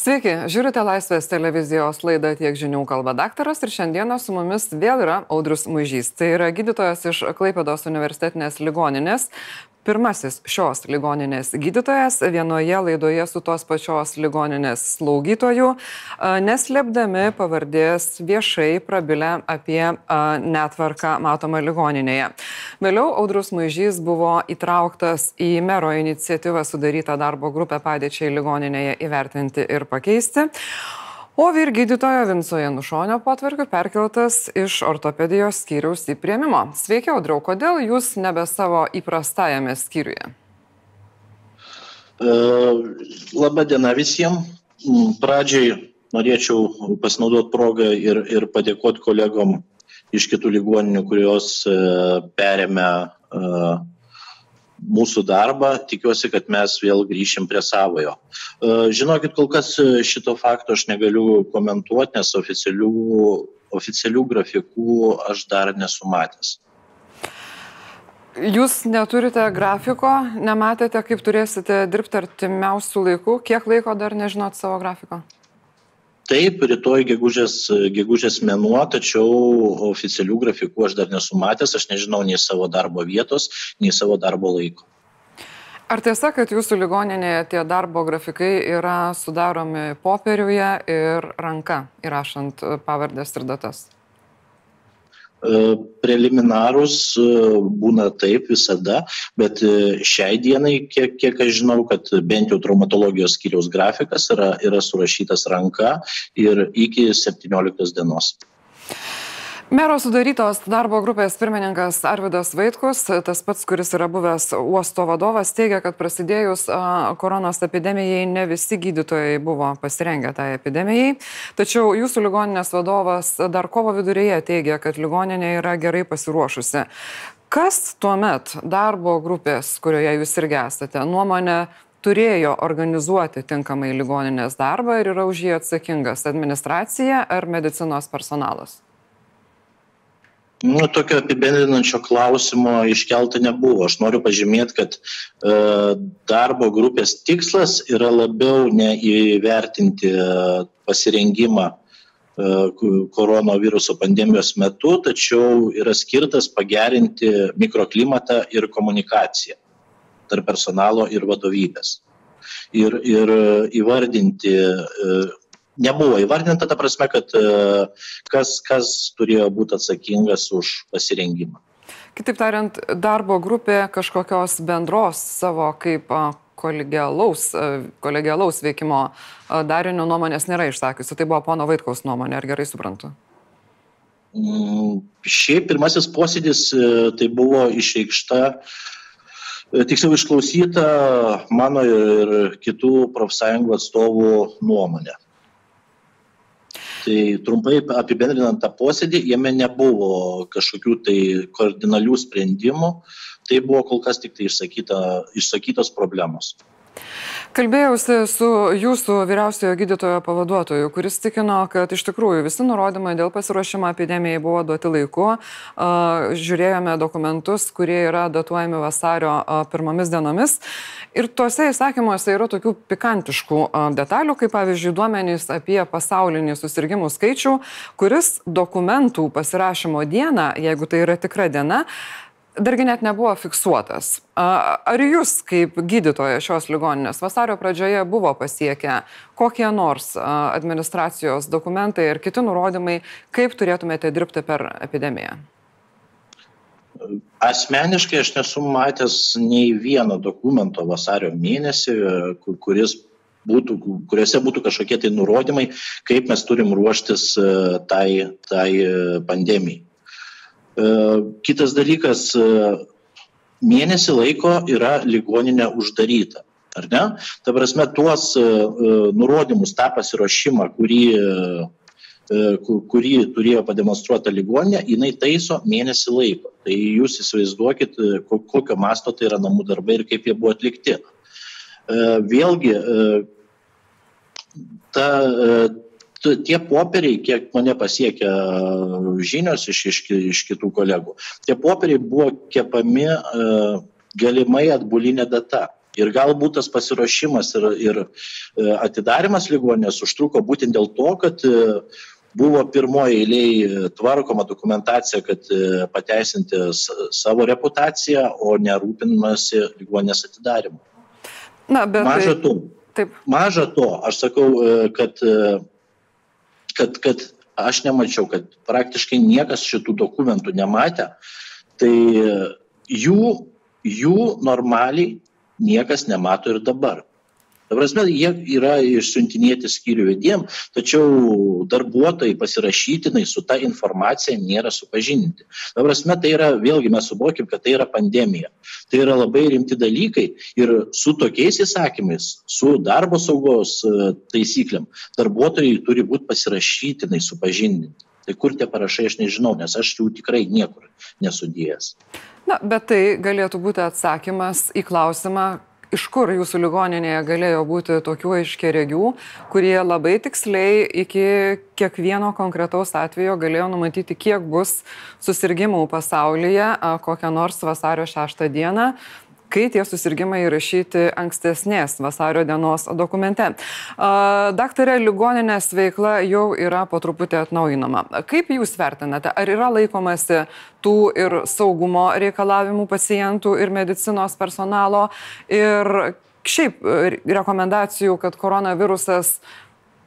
Sveiki, žiūrite Laisvės televizijos laidą tiek žinių kalba daktaras ir šiandieną su mumis vėl yra Audrius Mužys. Tai yra gydytojas iš Klaipėdos universitetinės ligoninės, pirmasis šios ligoninės gydytojas vienoje laidoje su tos pačios ligoninės slaugytojų, neslėpdami pavardės viešai prabilę apie netvarką matomą ligoninėje. Vėliau Audrus Maižys buvo įtrauktas į mero iniciatyvą sudarytą darbo grupę padėčiai ligoninėje įvertinti ir pakeisti. O vyr gydytojo Vinco Janušonio potvarkiu perkeltas iš ortopedijos skyriaus į prieimimo. Sveiki, Audriau, kodėl jūs nebe savo įprastajame skyriuje? E, Labą dieną visiems. Mm, pradžiai norėčiau pasinaudoti progą ir, ir padėkoti kolegom iš kitų ligoninių, kurios e, perėmė e, mūsų darbą, tikiuosi, kad mes vėl grįšim prie savojo. E, žinokit, kol kas e, šito fakto aš negaliu komentuoti, nes oficialių, oficialių grafikų aš dar nesu matęs. Jūs neturite grafiko, nematėte, kaip turėsite dirbti artimiausių laikų, kiek laiko dar nežinot savo grafiko? Taip rytoj gegužės gegužės mėnuo tačiau oficialių grafikų aš dar nesu matęs aš nežinau nei savo darbo vietos nei savo darbo laiko Ar tiesa, kad jūsų ligoninėje tie darbo grafikai yra sudaromi popieriuje ir ranka, įrašant pavardės ir datas? E, preliminarūs e, būna taip visada, bet e, šiai dienai, kiek, kiek aš žinau, kad bent jau traumatologijos skyriaus grafikas yra, yra surašytas ranka ir iki 17 dienos. Mero sudarytos darbo grupės pirmininkas Arvidas Vaitkus, tas pats, kuris yra buvęs uosto vadovas, teigia, kad prasidėjus koronos epidemijai ne visi gydytojai buvo pasirengę tai epidemijai. Tačiau jūsų ligoninės vadovas dar kovo viduryje teigia, kad ligoninė yra gerai pasiruošusi. Kas tuomet darbo grupės, kurioje jūs irgi esate, nuomonė turėjo organizuoti tinkamai ligoninės darbą ir yra už jį atsakingas administracija ar medicinos personalas? Nu, tokio apibendrinančio klausimo iškelta nebuvo. Aš noriu pažymėti, kad e, darbo grupės tikslas yra labiau ne įvertinti e, pasirengimą e, koronaviruso pandemijos metu, tačiau yra skirtas pagerinti mikroklimatą ir komunikaciją tarp personalo ir vadovybės. Ir, ir įvardinti e, nebuvo įvardinta ta prasme, kad e, kas, kas turėjo būti atsakingas už pasirengimą. Kitaip tariant, darbo grupė kažkokios bendros savo kaip kolegialaus, kolegialaus veikimo darinio nuomonės nėra išsakiusi. Tai buvo pono Vaitkaus nuomonė, ar gerai suprantu? Mm, šiaip pirmasis posėdis e, tai buvo išreikšta, e, tiksliau išklausyta mano ir kitų profsąjungų atstovų nuomonė. Tai trumpai apibendrinant tą posėdį, jame nebuvo kažkokių tai kardinalių sprendimų, tai buvo kol kas tik tai išsakyta, išsakytos problemos. Kalbėjausi su jūsų vyriausiojo gydytojo pavaduotoju, kuris tikino, kad iš tikrųjų visi nurodymai dėl pasiruošimo epidemijai buvo duoti laiku. Žiūrėjome dokumentus, kurie yra datuojami vasario pirmomis dienomis. Ir tuose įsakymuose yra tokių pikantiškų detalių, kaip pavyzdžiui duomenys apie pasaulinį susirgymų skaičių, kuris dokumentų pasirašymo dieną, jeigu tai yra tikra diena, dargi net nebuvo fiksuotas. Ar jūs, kaip gydytoja šios ligoninės, vasario pradžioje buvo pasiekę kokie nors administracijos dokumentai ir kiti nurodymai, kaip turėtumėte dirbti per epidemiją? Asmeniškai aš nesu matęs nei vieno dokumento vasario mėnesį, kuris būtų, kuriuose būtų kažkokie tai nurodymai, kaip mes turim ruoštis tai, tai pandemijai. E, kitas dalykas, e, mėnesį laiko yra ligoninė uždaryta. Ar ne? Ta prasme, tuos e, nurodymus, tą pasiruošimą, kurį, kurį turėjo pademonstruota ligoninė, jinai taiso mėnesį laiko. Tai jūs įsivaizduokit, kokio masto tai yra namų darbai ir kaip jie buvo atlikti. Vėlgi, ta, tie popieriai, kiek mane pasiekia žinios iš, iš, iš kitų kolegų, tie popieriai buvo kepami uh, galimai atbulinė data. Ir galbūt tas pasiruošimas ir, ir atidarimas ligoninės užtruko būtent dėl to, kad buvo pirmoji eiliai tvarkoma dokumentacija, kad pateisinti savo reputaciją, o nerūpinimasi ligoninės atidarimu. Na, bet... Maža tai- to. Taip. Maža to, aš sakau, kad, kad, kad aš nemačiau, kad praktiškai niekas šitų dokumentų nematė, tai jų, jų normaliai niekas nemato ir dabar. Ta prasme, jie yra išsiuntinėti skyrių vedėjim, tačiau darbuotojai pasirašytinai su ta informacija nėra supažinti. Ta prasme, tai yra, vėlgi mes suvokim, kad tai yra pandemija. Tai yra labai rimti dalykai ir su tokiais įsakymais, su darbo saugos e, taisyklėm, darbuotojai turi būti pasirašytinai supažindinti. Tai kur tie parašai, aš nežinau, nes aš jų tikrai niekur nesudėjęs. Na, bet tai galėtų būti atsakymas į klausimą, iš kur jūsų ligoninėje galėjo būti tokių aiškiaregių, kurie labai tiksliai iki kiekvieno konkretaus atvejo galėjo numatyti, kiek bus susirgymų pasaulyje kokią nors vasario 6 dieną kai tie susirgymai įrašyti ankstesnės vasario dienos dokumente. Daktarė, ligoninės veikla jau yra po truputį atnaujinama. Kaip Jūs vertinate, ar yra laikomasi tų ir saugumo reikalavimų pacientų ir medicinos personalo ir šiaip rekomendacijų, kad koronavirusas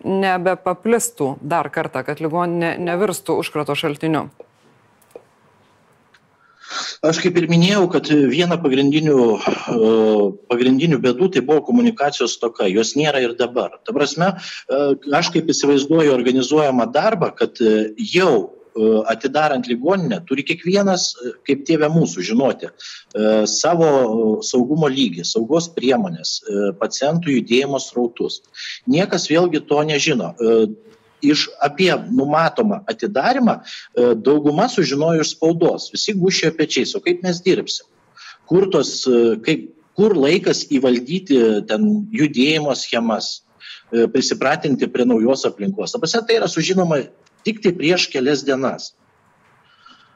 nebepaplistų dar kartą, kad ligoninė nevirstų užkrato šaltiniu? Aš kaip ir minėjau, kad viena pagrindinių, e, pagrindinių bėdų tai buvo komunikacijos toka, jos nėra ir dabar. Ta prasme, e, aš kaip įsivaizduoju organizuojamą darbą, kad e, jau atidarant ligoninę turi kiekvienas, kaip tėvė mūsų, žinoti savo saugumo lygį, saugos priemonės, pacientų judėjimo srautus. Niekas vėlgi to nežino iš apie numatomą atidarimą e, dauguma sužinojo iš spaudos. Visi gušėjo pečiais, o kaip mes dirbsim? Kur, tos, e, kaip, kur laikas įvaldyti ten judėjimo schemas, e, prisipratinti prie naujos aplinkos. Apasi tai yra sužinoma tik tai prieš kelias dienas.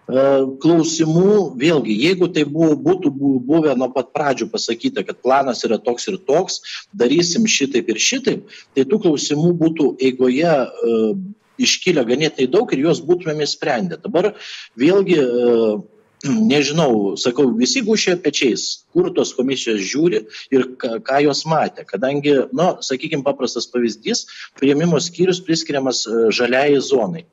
E, klausimų, vėlgi, jeigu tai buvo, būtų buvę nuo pat pradžių pasakyta, kad planas yra toks ir toks, darysim šitaip ir šitaip, tai tų klausimų būtų eigoje uh, iškilę ganėtinai daug ir juos būtumėm įsprendę. Dabar vėlgi, uh, nežinau, sakau, visi gušė pečiais, kur tos komisijos žiūri ir ką, ką jos matė. Kadangi, na, nu, sakykime, paprastas pavyzdys, prieimimo skyrius priskiriamas žaliai zonai.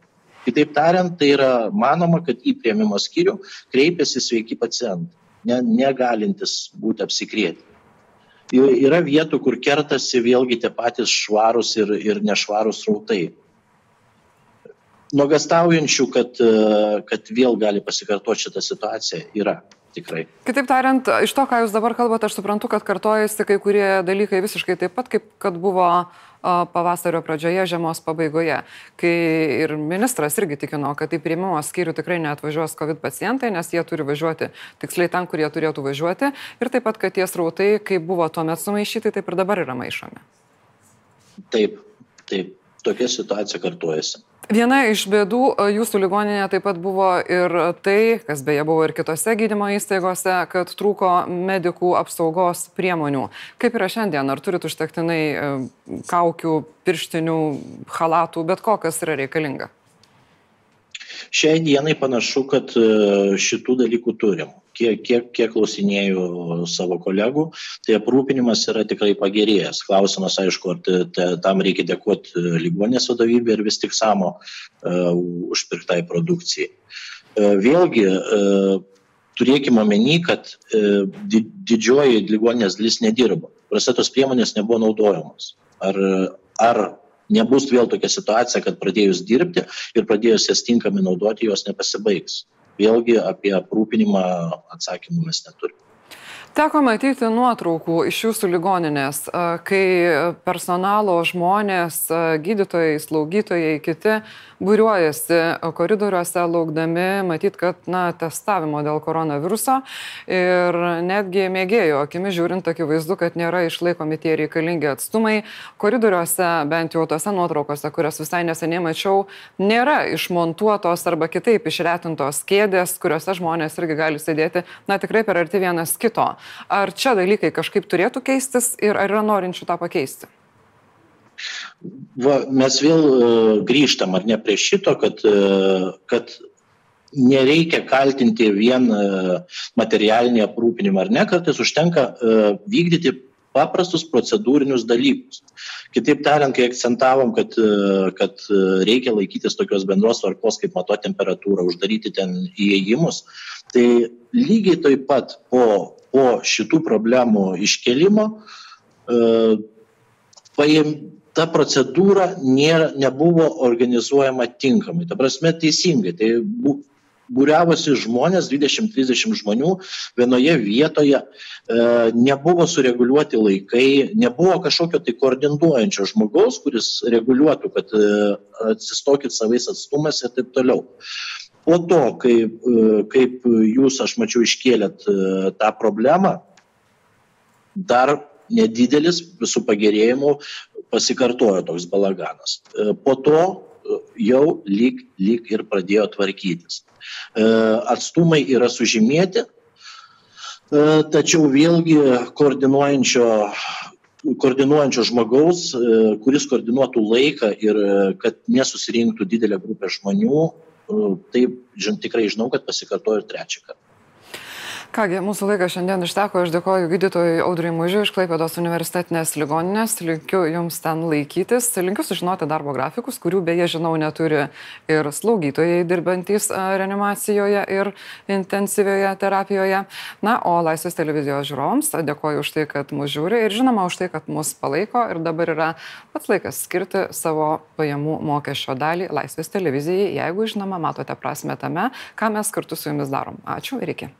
Kitaip tariant, tai yra manoma, kad į prieimimo skyrių kreipiasi sveiki pacientai, ne, negalintis būti apsikrėti. Yra vietų, kur kertasi vėlgi tie patys švarūs ir, ir nešvarūs rautai. Nuogastaujančių, kad, kad vėl gali pasikartoti šitą situaciją, yra tikrai. Kitaip tariant, iš to, ką jūs dabar kalbate, aš suprantu, kad kartojasi kai kurie dalykai visiškai taip pat, kaip kad buvo pavasario pradžioje, žiemos pabaigoje, kai ir ministras irgi tikino, kad į priimimo skyrių tikrai neatvažiuos COVID pacientai, nes jie turi važiuoti tiksliai ten, kur jie turėtų važiuoti ir taip pat, kad tie srautai, kaip buvo tuomet sumaišyti, taip ir dabar yra maišomi. Taip, taip, tokia situacija kartuojasi. Viena iš bėdų e, jūsų ligoninėje taip pat buvo ir tai, kas beje buvo ir kitose gydymo įstaigose, kad trūko medikų apsaugos priemonių. Kaip yra šiandien? Ar turit užtektinai e, kaukių, pirštinių, halatų, bet ko, kas yra reikalinga? Šiai dienai panašu, kad e, šitų dalykų turim kiek, kiek, kiek klausinėjau savo kolegų, tai aprūpinimas yra tikrai pagerėjęs. Klausimas, aišku, ar te, te, tam reikia dėkoti e, ligonės vadovybė ir vis tik samo uh, užpirktai produkcijai. Uh, vėlgi, uh, turėkime omeny, kad uh, di, didžioji ligonės dalis nedirbo. Prasetos priemonės nebuvo naudojamos. Ar, ar nebus vėl tokia situacija, kad pradėjus dirbti ir pradėjus jas tinkamai naudoti, jos nepasibaigs vėlgi apie aprūpinimą atsakymų mes neturime. Teko matyti nuotraukų iš jūsų ligoninės, kai personalo žmonės, gydytojai, slaugytojai, kiti būriuojasi koridoriuose laukdami, matyt, kad, na, testavimo dėl koronaviruso ir netgi mėgėjo, akimi žiūrint, akivaizdu, kad nėra išlaikomi tie reikalingi atstumai. Koridoriuose, bent jau tose nuotraukose, kurias visai neseniai mačiau, nėra išmontuotos arba kitaip išretintos kėdės, kuriuose žmonės irgi gali sėdėti, na, tikrai per arti vienas kito. Ar čia dalykai kažkaip turėtų keistis ir ar yra norinčių tą pakeisti? Va, mes vėl uh, grįžtam, ar ne prie šito, kad, uh, kad nereikia kaltinti vien uh, materialinį aprūpinimą, ar ne, kartais užtenka vykdyti paprastus procedūrinius dalykus. Kitaip tariant, kai akcentavom, kad, kad reikia laikytis tokios bendros tvarkos, kaip mato temperatūrą, uždaryti ten įėjimus, tai lygiai taip pat po, po šitų problemų iškelimo paim, ta procedūra nėra, nebuvo organizuojama tinkamai. Ta prasme, teisingai. Tai bu, būriavosi žmonės, 20-30 žmonių vienoje vietoje, e, nebuvo sureguliuoti laikai, nebuvo kažkokio tai koordinuojančio žmogaus, kuris reguliuotų, kad e, atsistokit savais atstumas ir taip toliau. Po to, kaip, e, kaip jūs, aš mačiau, iškėlėt tą problemą, dar nedidelis su pagerėjimu pasikartojo toks balaganas. Po to jau lyg, lyg ir pradėjo tvarkytis. E, atstumai yra sužymėti, tačiau vėlgi koordinuojančio koordinuojančio žmogaus, kuris koordinuotų laiką ir kad nesusirinktų didelė grupė žmonių, taip žin, tikrai žinau, kad pasikartojo ir trečią kartą. Kągi, mūsų laikas šiandien išteko, aš dėkoju gydytojui Audriui Mužiui iš Klaipėdos universitetinės ligoninės, linkiu jums ten laikytis, linkiu sužinoti darbo grafikus, kurių beje žinau neturi ir slaugytojai dirbantys reanimacijoje ir intensyvioje terapijoje. Na, o Laisvės televizijos žiūrovams dėkoju už tai, kad mus žiūri ir žinoma už tai, kad mus palaiko ir dabar yra pats laikas skirti savo pajamų mokesčio dalį Laisvės televizijai, jeigu žinoma matote prasme tame, ką mes kartu su jumis darom. Ačiū ir iki.